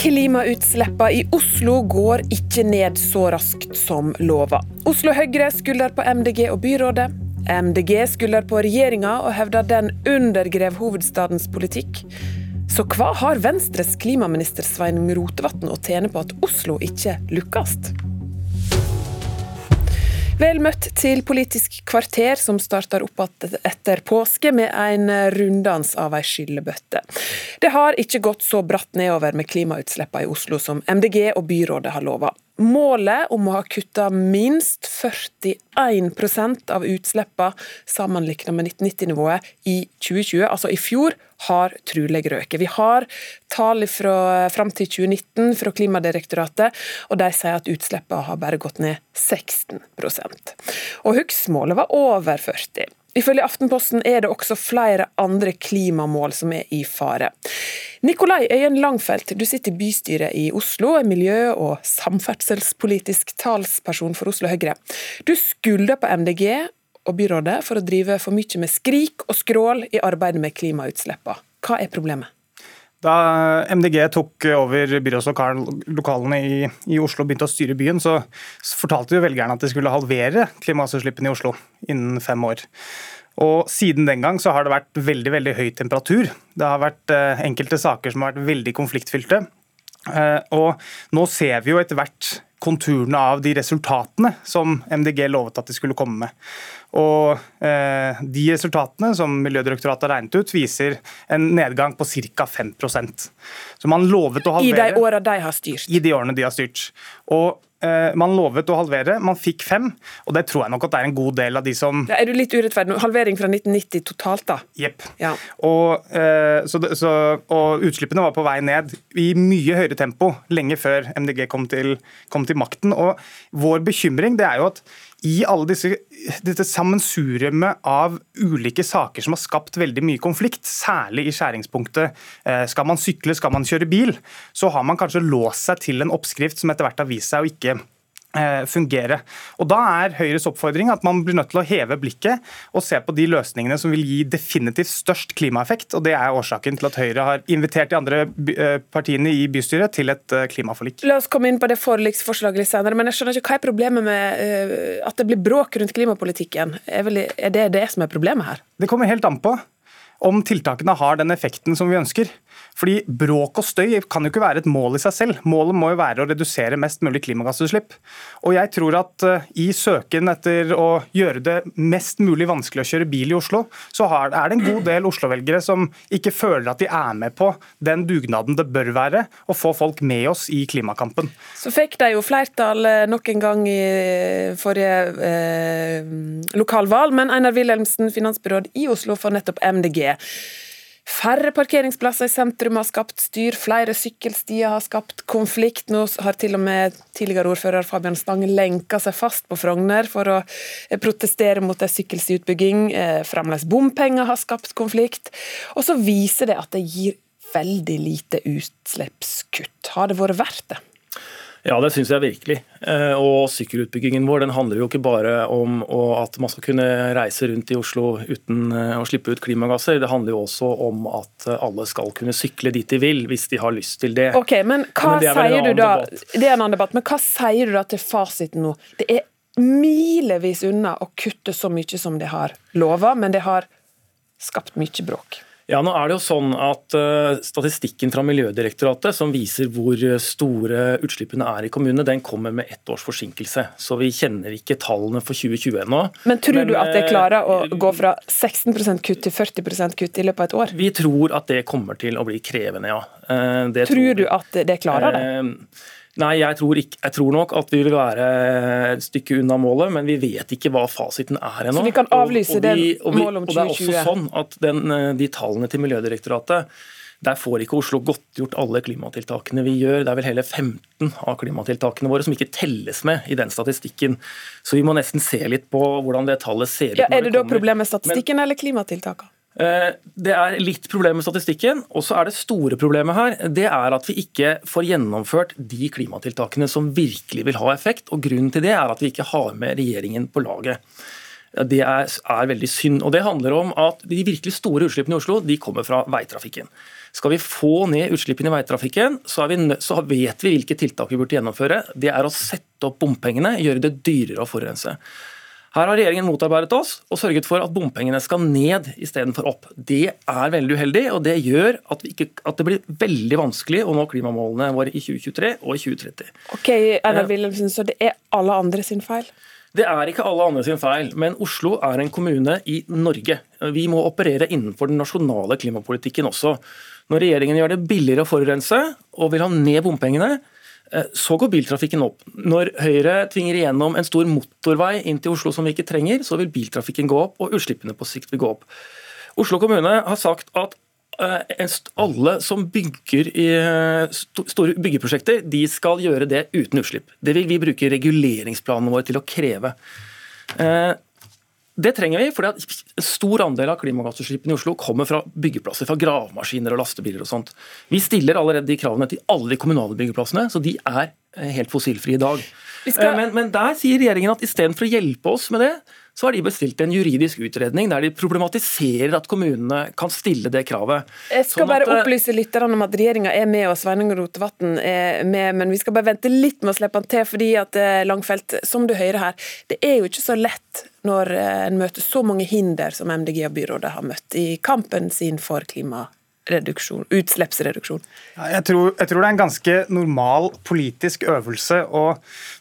Klimautslippene i Oslo går ikke ned så raskt som lova. Oslo Høyre skylder på MDG og byrådet. MDG skylder på regjeringa og hevder den undergrev hovedstadens politikk. Så hva har Venstres klimaminister Sveinung Rotevatn å tjene på at Oslo ikke lykkes? Vel møtt til Politisk kvarter, som starter opp etter påske med en runddans av ei skyllebøtte. Det har ikke gått så bratt nedover med klimautslippene i Oslo som MDG og byrådet har lova. Målet om å ha kutta minst 41% av utslippene sammenlignet med 1990-nivået i 2020, altså i fjor, har trolig røket. Vi har tall fra, fram til 2019 fra Klimadirektoratet, og de sier at utslippene har bare gått ned 16 Og Husk-målet var over 40 Ifølge Aftenposten er det også flere andre klimamål som er i fare. Nikolai Øyen Langfelt, du sitter i bystyret i Oslo, er miljø- og samferdselspolitisk talsperson for Oslo Høyre. Du skylder på MDG og byrådet for å drive for mye med skrik og skrål i arbeidet med klimautslippene. Hva er problemet? Da MDG tok over byrådslokalene i, i, Oslo og begynte å styre byen, så, fortalte jo velgerne at de skulle halvere klimagassutslippene i Oslo innen fem år. Og Siden den gang så har det vært veldig veldig høy temperatur. Det har vært eh, enkelte saker som har vært veldig konfliktfylte. Eh, og Nå ser vi jo etter hvert konturene av de resultatene som MDG lovet at de skulle komme med. Og eh, De resultatene som Miljødirektoratet har regnet ut, viser en nedgang på ca. 5% Så man lovet å halvere I de årene de har styrt? I de årene de har styrt. Og Eh, man lovet å halvere, man fikk fem. Og det tror jeg nok at det er en god del av de som ja, Er du litt urettferdig? Halvering fra 1990 totalt, da? Jepp. Ja. Og, eh, og, utslippene var på vei ned i mye høyere tempo lenge før MDG kom til, kom til makten. Og vår bekymring det er jo at i alle disse, dette sammensuriumet av ulike saker som har skapt veldig mye konflikt, særlig i skjæringspunktet eh, skal man sykle, skal man kjøre bil, så har man kanskje låst seg til en oppskrift som etter hvert har vist seg å ikke fungere. Og Da er Høyres oppfordring at man blir nødt til å heve blikket og se på de løsningene som vil gi definitivt størst klimaeffekt. og Det er årsaken til at Høyre har invitert de andre eh, partiene i bystyret til et eh, klimaforlik. La oss komme inn på det forliksforslaget litt senere, men jeg skjønner ikke hva er problemet med at det blir bråk rundt klimapolitikken. Er det det som er problemet her? Det kommer helt an på om tiltakene har den effekten som vi ønsker. Fordi Bråk og støy kan jo ikke være et mål i seg selv. Målet må jo være å redusere mest mulig klimagassutslipp. Og jeg tror at uh, i søken etter å gjøre det mest mulig vanskelig å kjøre bil i Oslo, så er det en god del Oslo-velgere som ikke føler at de er med på den dugnaden det bør være å få folk med oss i klimakampen. Så fikk de jo flertall eh, nok en gang i forrige eh, lokalvalg, men Einar Wilhelmsen, finansbyråd i Oslo for nettopp MDG. Færre parkeringsplasser i sentrum har skapt styr, flere sykkelstier har skapt konflikt. Nå har til og med tidligere ordfører Fabian Stang lenka seg fast på Frogner for å eh, protestere mot en sykkelstiutbygging. Eh, fremdeles bompenger har skapt konflikt. Og så viser det at det gir veldig lite utslippskutt. Har det vært verdt det? Ja, det syns jeg virkelig. Eh, og sykkelutbyggingen vår den handler jo ikke bare om at man skal kunne reise rundt i Oslo uten eh, å slippe ut klimagasser. Det handler jo også om at eh, alle skal kunne sykle dit de vil, hvis de har lyst til det. Ok, men hva men sier du da debatt. Det er en annen debatt, men hva sier du da til fasiten nå? Det er milevis unna å kutte så mye som de har lova, men det har skapt mye bråk. Ja, nå er det jo sånn at uh, Statistikken fra Miljødirektoratet som viser hvor store utslippene er i kommunene, den kommer med ett års forsinkelse. Så vi kjenner ikke tallene for 2020 ennå. Men tror Men, du at det eh, klarer å gå fra 16% kutt til 40% kutt i løpet av et år? Vi tror at det kommer til å bli krevende, ja. Det tror, tror, du at det klarer det? Uh, Nei, jeg tror, ikke, jeg tror, nok at vi vil være et stykke unna målet, men vi vet ikke hva fasiten er ennå. Så vi kan avlyse og, og vi, det målet om 2020? Og det er også sånn at den, eh, De tallene til Miljødirektoratet der får ikke Oslo godtgjort alle klimatiltakene vi gjør. Det er vel hele 15 av klimatiltakene våre som ikke telles med i den statistikken. Så vi må nesten se litt på hvordan det tallet ser ut. Ja, er det, det da problemet med statistikken Men, eller klimatiltakene? Eh, det er litt problem med statistikken, og så er det store problemet her. Det er at vi ikke får gjennomført de klimatiltakene som virkelig vil ha effekt. og Grunnen til det er at vi ikke har med regjeringen på laget. det er, er, veldig synd. Og Det handler om at de virkelig store utslippene i Oslo de kommer fra veitrafikken. Skal vi få ned utslippene i veitrafikken, så, vi, så, vet vi hvilke tiltak vi burde gjennomføre. Det er å sette opp bompengene, gjøre det dyrere å forurense. Her har regjeringen motarbeidet oss og sørget for at bompengene skal ned istedenfor opp. Det er veldig uheldig, og det gjør at, ikke, at, det blir veldig vanskelig å nå klimamålene våre i 2023 og i 2030. Ok, Erna eh, Wilhelmsen, Så det er alle andre sin feil? Det er ikke alle andre sin feil, men Oslo er en kommune i Norge. Vi må operere innenfor den nasjonale klimapolitikken også. Når regjeringen gjør det billigere å forurense og vil ha ned bompengene, så går biltrafikken opp. Når Høyre tvinger igjennom en stor motorvei inn til Oslo som vi ikke trenger, så vil biltrafikken gå opp, og utslippene på sikt vil gå opp. Oslo kommune har sagt at eh, alle som bygger i eh, store byggeprosjekter, de skal gjøre det uten utslipp. Det vil vi bruke reguleringsplanene våre til å kreve. Det trenger vi, fordi en stor andel av klimagassutslippene i Oslo kommer fra byggeplasser, fra gravemaskiner og lastebiler og sånt. Vi stiller allerede de kravene til alle de kommunale byggeplassene, så de er eh, helt fossilfrie i dag. Skal... Eh, men, men, der sier regjeringen at istedenfor å hjelpe oss med det, så har de bestilt en juridisk utredning der de problematiserer at kommunene kan stille det kravet. Jeg skal sånn bare at, eh, opplyse litt om at regjeringa er med og Sveinung Rotevatn er med, men vi skal bare vente litt med å slippe han til, fordi at Langfelt, som du hører her, det er jo ikke så lett når eh, en møter så mange hinder som MDG og byrådet har møtt i kampen sin for klimareduksjon, utslippsreduksjon? Jeg tror, jeg tror, det er en ganske normal politisk øvelse å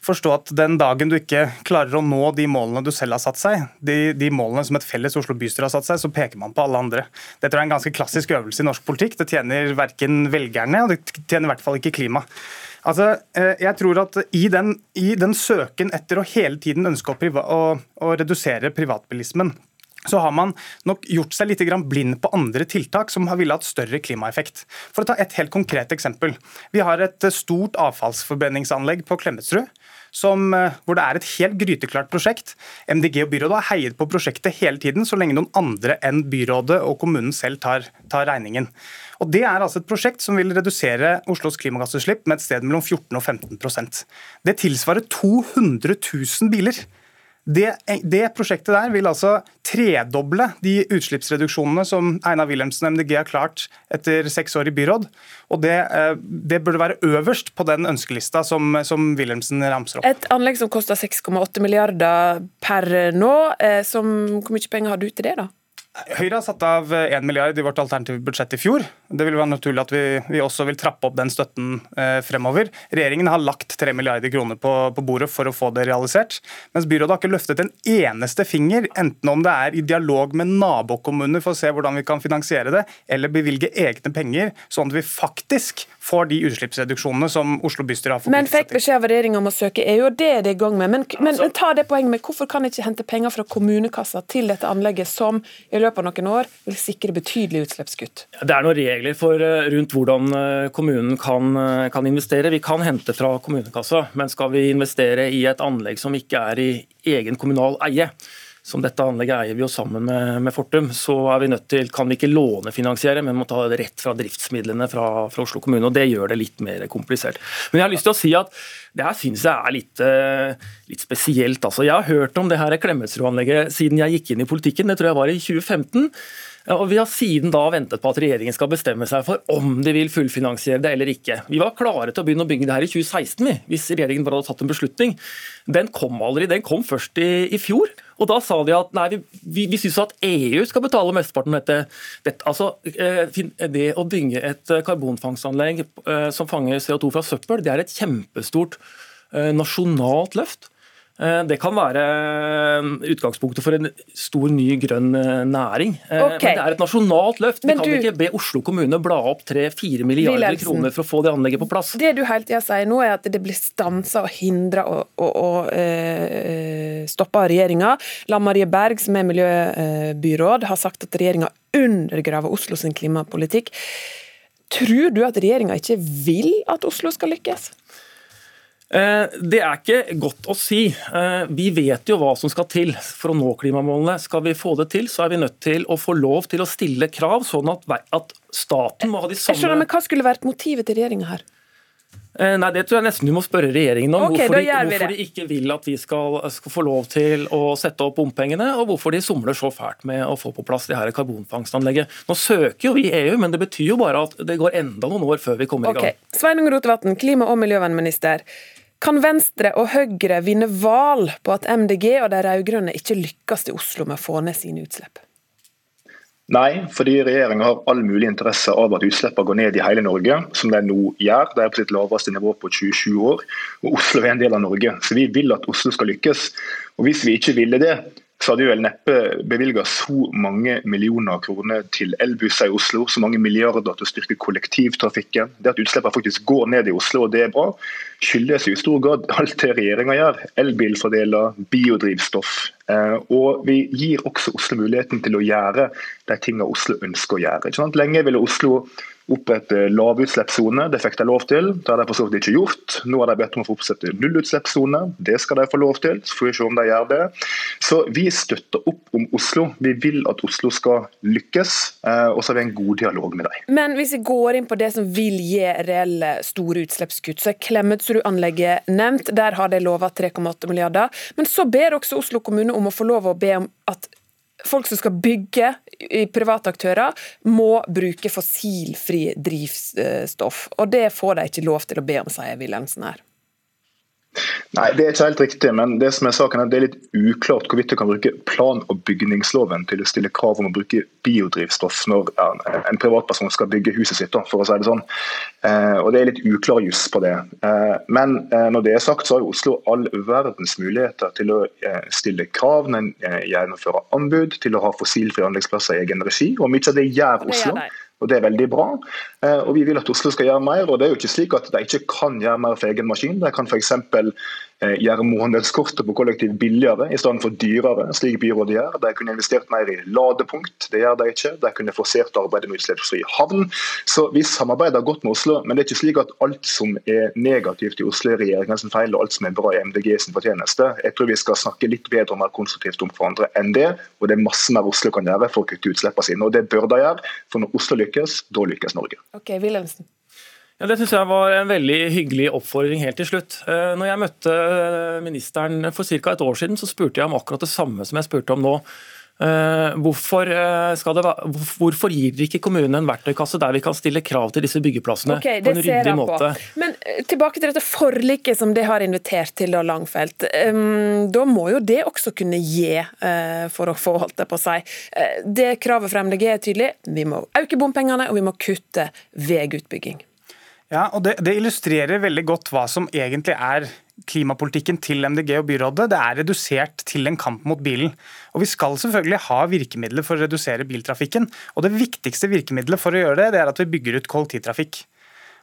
forstå at den dagen du ikke klarer å nå de målene du selv har satt seg, de, de målene som et felles Oslo bystyre har satt seg, så peker man på alle andre. Det er en ganske klassisk øvelse i norsk politikk. Det tjener verken velgerne, og det tjener i hvert fall ikke klimaet. Altså, eh, jeg tror at i den, i den, søken etter å hele tiden ønske å, å, å redusere privatbilismen, så har man nok gjort seg litt blind på andre tiltak som ville hatt større klimaeffekt. For å ta et helt konkret eksempel. Vi har et stort avfallsforbrenningsanlegg på Klemetsrud som, eh, hvor det er et helt gryteklart prosjekt. MDG og byrådet har heiet på prosjektet hele tiden, så lenge noen andre enn byrådet og kommunen selv tar, tar regningen. Og Det er altså et prosjekt som vil redusere Oslos klimagassutslipp med et sted mellom 14 og 15% Det tilsvarer 200 000 biler. Det, det, prosjektet der vil altså tredoble de utslippsreduksjonene som Einar Wilhelmsen og MDG har klart etter seks år i byråd. Og det, eh, det burde være øverst på den ønskelista som, som Wilhelmsen ramser opp. Et anlegg som koster 6,8 milliarder per nå. Eh, som, hvor mye penger har du til det, da? Høyre har satt av 1 milliard i vårt alternative budsjett i fjor. Det vil være naturlig at vi, vi også vil trappe opp den støtten eh, fremover. Regjeringen har lagt 3 milliarder kroner på, på, bordet for å få det realisert. Mens byrådet har ikke løftet en eneste finger, enten om det er i dialog med nabokommuner for å se hvordan vi kan finansiere det, eller bevilge egne penger, sånn at vi faktisk får de utslippsreduksjonene som Oslo bystyre har forpliktet seg til. Men fikk beskjed av regjeringa om å søke EU, og det er det i gang med. Men, men, altså, men ta det poenget med hvorfor kan de ikke hente penger fra kommunekassa til dette anlegget, som i løpet løpet av noen år vil sikre betydelig utslippskutt? Det er noen regler for, eh, rundt hvordan eh, kommunen kan, eh, kan, investere. Vi kan hente fra kommunekassa, men skal vi investere i et anlegg som ikke er i egen kommunal eie, som dette anlegget eier vi jo sammen med, med, Fortum, så er vi nødt til, kan vi ikke lånefinansiere, men må ta det rett fra driftsmidlene fra, fra, Oslo kommune. og Det gjør det litt mer komplisert. Men jeg har lyst til å si at det her synes jeg er litt, litt spesielt. Altså, jeg har hørt om det her Klemetsrud-anlegget siden jeg gikk inn i politikken, det tror jeg var i 2015. Og Vi har siden da ventet på at regjeringen skal bestemme seg for om de vil fullfinansiere det eller ikke. Vi var klare til å begynne å bygge det her i 2016, vi, hvis regjeringen bare hadde tatt en beslutning. Den kom aldri, den kom først i, i fjor. Og Da sa de at nei, vi, vi, vi syns at EU skal betale mesteparten av dette. dette. Altså, eh, Det å bygge et eh, karbonfangstanlegg eh, som fanger CO2 fra søppel, det er et kjempestort nasjonalt løft. Eh, det kan være eh, utgangspunktet for en stor, ny grønn eh, næring. Okay. Men det er et nasjonalt løft. Vi kan du... ikke be Oslo kommune bla opp 3-4 milliarder Wilhelmsen. kroner for å få det anlegget på plass. Det du hele tida sier nå, er at det blir stansa og hindra og, og, og eh, stoppa av regjeringa. Lan Marie Berg, som er miljøbyråd, har sagt at regjeringa undergraver Oslo sin klimapolitikk. Tror du at regjeringa ikke vil at Oslo skal lykkes? Eh, det er ikke godt å si. Eh, vi vet jo hva som skal til for å nå klimamålene. Skal vi få det til, så er vi nødt til å få lov til å stille krav, sånn at, staten må ha de samme Jeg skjønner, men Hva skulle vært motivet til regjeringa her? Eh, nei, Det tror jeg nesten du må spørre regjeringen om. Okay, hvorfor, de, hvorfor de, ikke vil at vi skal, skal, få lov til å sette opp bompengene, og hvorfor de somler så fælt med å få på plass det her karbonfangstanlegget. Nå søker jo vi EU, men det betyr jo bare at det går enda noen år før vi kommer okay. i gang. Sveinung Rotevatn, klima- og miljøvernminister. Kan Venstre og Høyre vinne valg på at MDG og de rød-grønne ikke lykkes i Oslo med å få ned sine utslipp? Nei, fordi regjeringa har all mulig interesse av at utslippene går ned i hele Norge, som de nå gjør. De er på sitt laveste nivå på 27 år. og Oslo er en del av Norge, så vi vil at Oslo skal lykkes. Og Hvis vi ikke ville det, så hadde vi vel neppe bevilga så mange millioner kroner til elbusser i Oslo, så mange milliarder til å styrke kollektivtrafikken. Det at utslippene faktisk går ned i Oslo, og det er bra, skyldes i stor grad alt det regjeringa gjør. Elbilfordeler, biodrivstoff. Eh, og vi gir også Oslo muligheten til å gjøre de tingene Oslo ønsker å gjøre. Lenge ville Oslo opprette lavutslippssone. Det fikk de lov til. Det har de for så vidt ikke gjort. Nå har de bedt om å få oppsette nullutslippssone. Det skal de få lov til. Så får vi se om de gjør det. Så vi støtter opp om Oslo. Vi vil at Oslo skal lykkes, eh, og så har vi en god dialog med dem. Men hvis vi går inn på det som vil gi reelle store utslippskutt, så er Klemetsrud-anlegget nevnt. Der har de lova 3,8 milliarder. Men så ber også Oslo kommune om å få lov å be om at folk som skal bygge, i private aktører, må bruke fossilfri drivstoff. Og det får de ikke lov til å be om, sier Wilhelmsen her. Nei, Det er ikke helt riktig, men det som er saken er at det er litt uklart hvorvidt du kan bruke plan- og bygningsloven til å stille krav om å bruke biodrivstoff når en privatperson skal bygge huset sitt. for å si det sånn. Eh, og Det er litt uklar juss på det. Eh, men eh, når det er sagt, så har jo Oslo all verdens muligheter til å stille krav når en gjennomfører anbud, til å ha fossilfrie anleggsplasser i egen regi. og Mye av det gjør Oslo. Det gjør og Det er veldig bra. Eh, og Vi vil at Oslo skal gjøre mer. og det er jo ikke slik at De ikke kan gjøre mer for egen maskin. De kan f.eks. Eh, gjøre månedskortet på kollektiv billigere i stedet for dyrere, slik byrådet gjør. De kunne investert mer i ladepunkt, det gjør de ikke. De kunne forsert arbeidet med utslippsfri havn. Så vi samarbeider godt med Oslo, men det er ikke slik at alt som er negativt i Oslo er regjeringens feil, og alt som er bra i MDG sin fortjeneste. Jeg tror vi skal snakke litt bedre og mer konstruktivt om hverandre enn det. Og det er masse mer Oslo kan gjøre for å kutte utslippene sine. Og det bør de gjøre, for når Oslo lykkes, da lykkes Norge. Ok, Wilhelmsen. Ja, Det synes jeg var en veldig hyggelig oppfordring helt til slutt. Eh, når jeg møtte eh, ministeren for ca. et år siden, så spurte jeg om akkurat det samme som jeg spurte om nå. Eh, hvorfor, det, hvorfor, gir dere ikke kommunen en verktøykasse der vi kan stille krav til disse byggeplassene okay, på en ryddig måte? Men tilbake til dette forliket som det har invitert til, da, Langfelt. Da må jo det også kunne gi, for å få holdt det på seg. Det kravet fra MDG er tydelig. Vi må øke bompengene, og vi må kutte veiutbygging. Ja, og det, det, illustrerer veldig godt hva som egentlig er klimapolitikken til MDG og byrådet. Det er redusert til en kamp mot bilen. Og Vi skal selvfølgelig ha virkemidler for å redusere biltrafikken. Og Det viktigste virkemidlet for å gjøre det, det er at vi bygger ut kollektivtrafikk.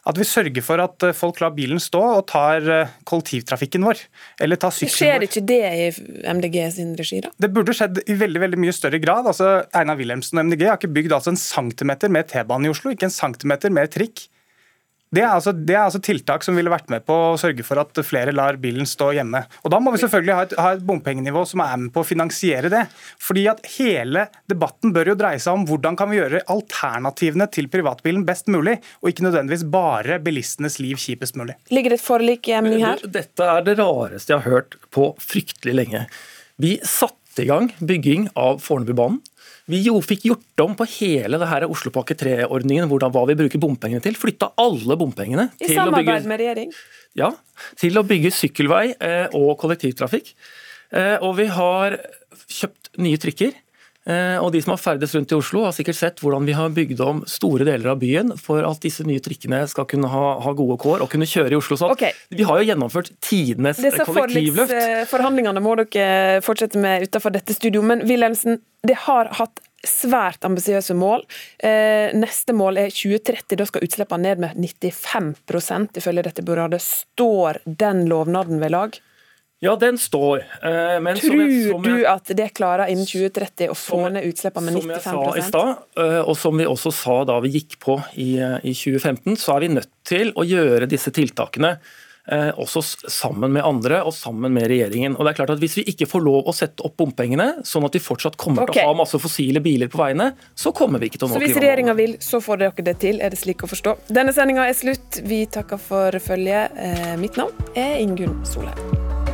At vi sørger for at eh, folk lar bilen stå og tar eh, kollektivtrafikken vår. Eller tar sykkelen vår. Skjer ikke det i MDG sin regi, da? Det burde skjedd i veldig veldig mye større grad. Altså, Einar Wilhelmsen og MDG har ikke bygd altså en centimeter mer T-bane i Oslo, ikke en centimeter mer trikk. Det er, altså, det er, altså, tiltak som ville vært med på å sørge for at flere lar bilen stå hjemme. Og Da må vi selvfølgelig ha et, ha et bompengenivå som er med på å finansiere det. Fordi at Hele debatten bør jo dreie seg om hvordan kan vi gjøre alternativene til privatbilen best mulig, og ikke nødvendigvis bare bilistenes liv kjipest mulig. Ligger det et forlik i emning her? Dette er det rareste jeg har hørt på fryktelig lenge. Vi satte i gang bygging av Fornebubanen. Vi jo fikk gjort om på hele det her Oslopakke 3-ordningen, hva vi bruker bompengene til. Flytta alle bompengene I til, å bygge, med regjering. ja, til å bygge sykkelvei eh, og kollektivtrafikk. Eh, og vi har kjøpt nye trikker. Eh, og De som har ferdes rundt i Oslo, har sikkert sett hvordan vi har bygd om store deler av byen for at disse nye trikkene skal kunne ha, ha gode kår og kunne kjøre i Oslo. Så Okay. Vi har jo gjennomført tidenes Disse kollektivløft. Disse forhandlingene må dere fortsette med utenfor dette studio, men Wilhelmsen, det har hatt svært ambisiøse mål. Eh, neste mål er 2030. Da skal utslippene ned med 95% ifølge dette byrådet. Står den lovnaden ved lag? Ja, den står. Eh, men Tror jeg, jeg, du at det klarer innen 2030 å få ned utslippene med 95 Som jeg sa i stad, eh, og som vi også sa da vi gikk på i, i 2015, så er vi nødt til å gjøre disse tiltakene Eh, også sammen med andre og sammen med regjeringen. Og det er klart at Hvis vi ikke får lov å sette opp bompengene, sånn at de fortsatt kommer okay. til å ha masse fossile biler på veiene, så kommer vi ikke til å nå klimamålene. Så hvis regjeringa vil, så får dere det til, er det slik å forstå. Denne sendinga er slutt. Vi takker for følget. Eh, mitt navn er Ingunn Solheim.